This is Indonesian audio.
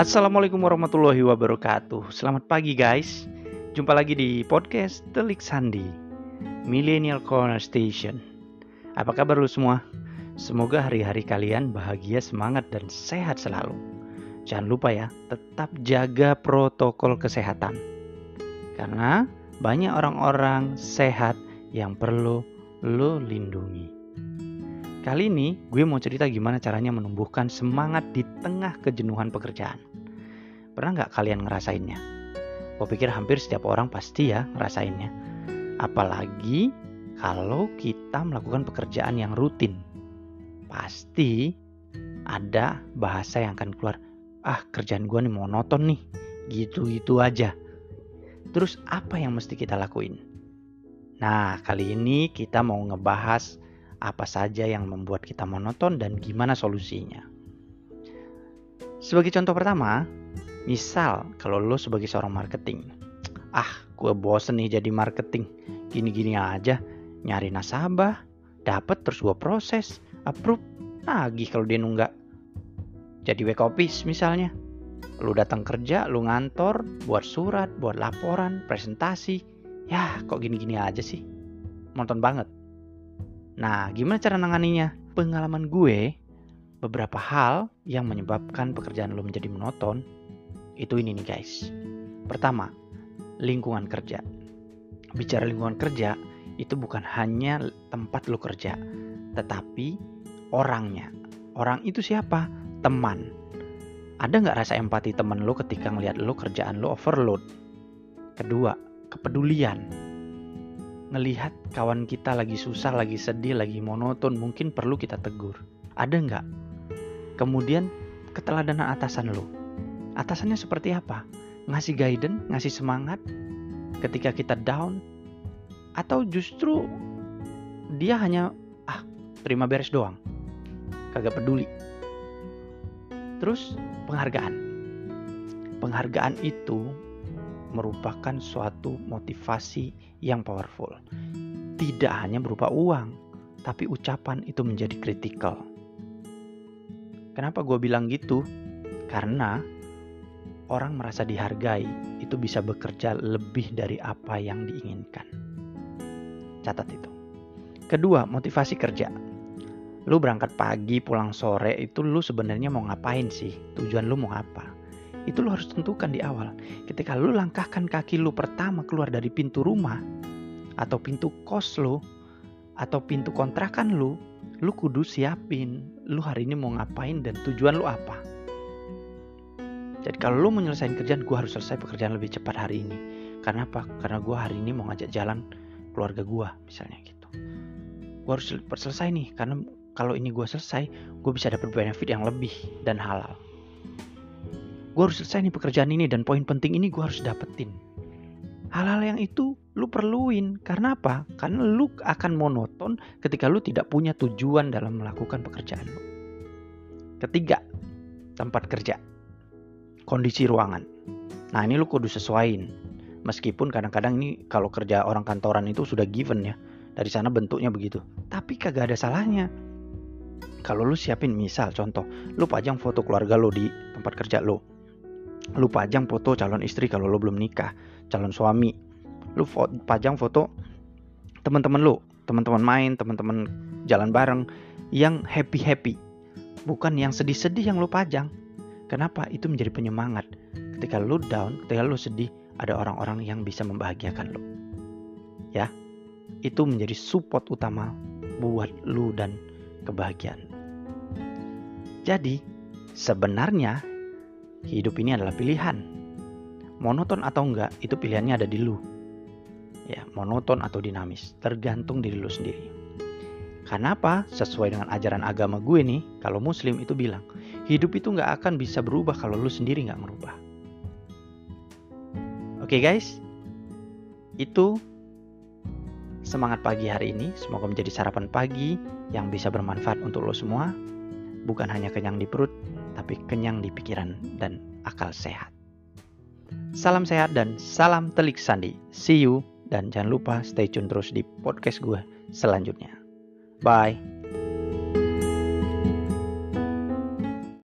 Assalamualaikum warahmatullahi wabarakatuh. Selamat pagi guys. Jumpa lagi di podcast Telik Sandi Millennial Corner Station. Apa kabar lu semua? Semoga hari-hari kalian bahagia, semangat dan sehat selalu. Jangan lupa ya, tetap jaga protokol kesehatan. Karena banyak orang-orang sehat yang perlu lo lindungi. Kali ini gue mau cerita gimana caranya menumbuhkan semangat di tengah kejenuhan pekerjaan. Pernah nggak kalian ngerasainnya? Gue pikir hampir setiap orang pasti ya ngerasainnya. Apalagi kalau kita melakukan pekerjaan yang rutin. Pasti ada bahasa yang akan keluar. Ah kerjaan gue nih monoton nih. Gitu-gitu aja. Terus apa yang mesti kita lakuin? Nah kali ini kita mau ngebahas apa saja yang membuat kita monoton dan gimana solusinya. Sebagai contoh pertama, misal kalau lo sebagai seorang marketing, ah gue bosen nih jadi marketing, gini-gini aja, nyari nasabah, dapat terus gue proses, approve, lagi kalau dia nunggak. Jadi back office misalnya, lu datang kerja, lu ngantor, buat surat, buat laporan, presentasi, ya kok gini-gini aja sih, monoton banget. Nah, gimana cara nanganinya? Pengalaman gue, beberapa hal yang menyebabkan pekerjaan lo menjadi monoton, itu ini nih guys. Pertama, lingkungan kerja. Bicara lingkungan kerja, itu bukan hanya tempat lo kerja, tetapi orangnya. Orang itu siapa? Teman. Ada nggak rasa empati teman lo ketika ngelihat lo kerjaan lo overload? Kedua, kepedulian ngelihat kawan kita lagi susah, lagi sedih, lagi monoton, mungkin perlu kita tegur. Ada nggak? Kemudian keteladanan atasan lo. Atasannya seperti apa? Ngasih guidance, ngasih semangat ketika kita down? Atau justru dia hanya, ah terima beres doang. Kagak peduli. Terus penghargaan. Penghargaan itu merupakan suatu motivasi yang powerful. Tidak hanya berupa uang, tapi ucapan itu menjadi kritikal. Kenapa gue bilang gitu? Karena orang merasa dihargai itu bisa bekerja lebih dari apa yang diinginkan. Catat itu. Kedua, motivasi kerja. Lu berangkat pagi, pulang sore, itu lu sebenarnya mau ngapain sih? Tujuan lu mau apa? Itu lo harus tentukan di awal. Ketika lo langkahkan kaki lo pertama keluar dari pintu rumah atau pintu kos lo atau pintu kontrakan lo, lo kudu siapin lo hari ini mau ngapain dan tujuan lo apa. Jadi kalau lo mau nyelesain kerjaan, gue harus selesai pekerjaan lebih cepat hari ini. Karena apa? Karena gue hari ini mau ngajak jalan keluarga gue, misalnya gitu. Gue harus selesai nih, karena kalau ini gue selesai, gue bisa dapat benefit yang lebih dan halal gue harus selesai nih pekerjaan ini dan poin penting ini gue harus dapetin. Hal-hal yang itu lu perluin. Karena apa? Karena lu akan monoton ketika lu tidak punya tujuan dalam melakukan pekerjaan lu. Ketiga, tempat kerja. Kondisi ruangan. Nah ini lu kudu sesuaiin. Meskipun kadang-kadang ini kalau kerja orang kantoran itu sudah given ya. Dari sana bentuknya begitu. Tapi kagak ada salahnya. Kalau lu siapin misal contoh, lu pajang foto keluarga lu di tempat kerja lu lu pajang foto calon istri kalau lu belum nikah calon suami lu foto, pajang foto teman-teman lu teman-teman main teman-teman jalan bareng yang happy happy bukan yang sedih-sedih yang lu pajang kenapa itu menjadi penyemangat ketika lu down ketika lu sedih ada orang-orang yang bisa membahagiakan lu ya itu menjadi support utama buat lu dan kebahagiaan jadi sebenarnya hidup ini adalah pilihan. Monoton atau enggak, itu pilihannya ada di lu. Ya, monoton atau dinamis, tergantung diri lu sendiri. Karena apa? Sesuai dengan ajaran agama gue nih, kalau muslim itu bilang, hidup itu nggak akan bisa berubah kalau lu sendiri nggak merubah. Oke okay guys, itu semangat pagi hari ini. Semoga menjadi sarapan pagi yang bisa bermanfaat untuk lo semua. Bukan hanya kenyang di perut, tapi kenyang di pikiran dan akal sehat. Salam sehat dan salam telik sandi. See you dan jangan lupa stay tune terus di podcast gue selanjutnya. Bye.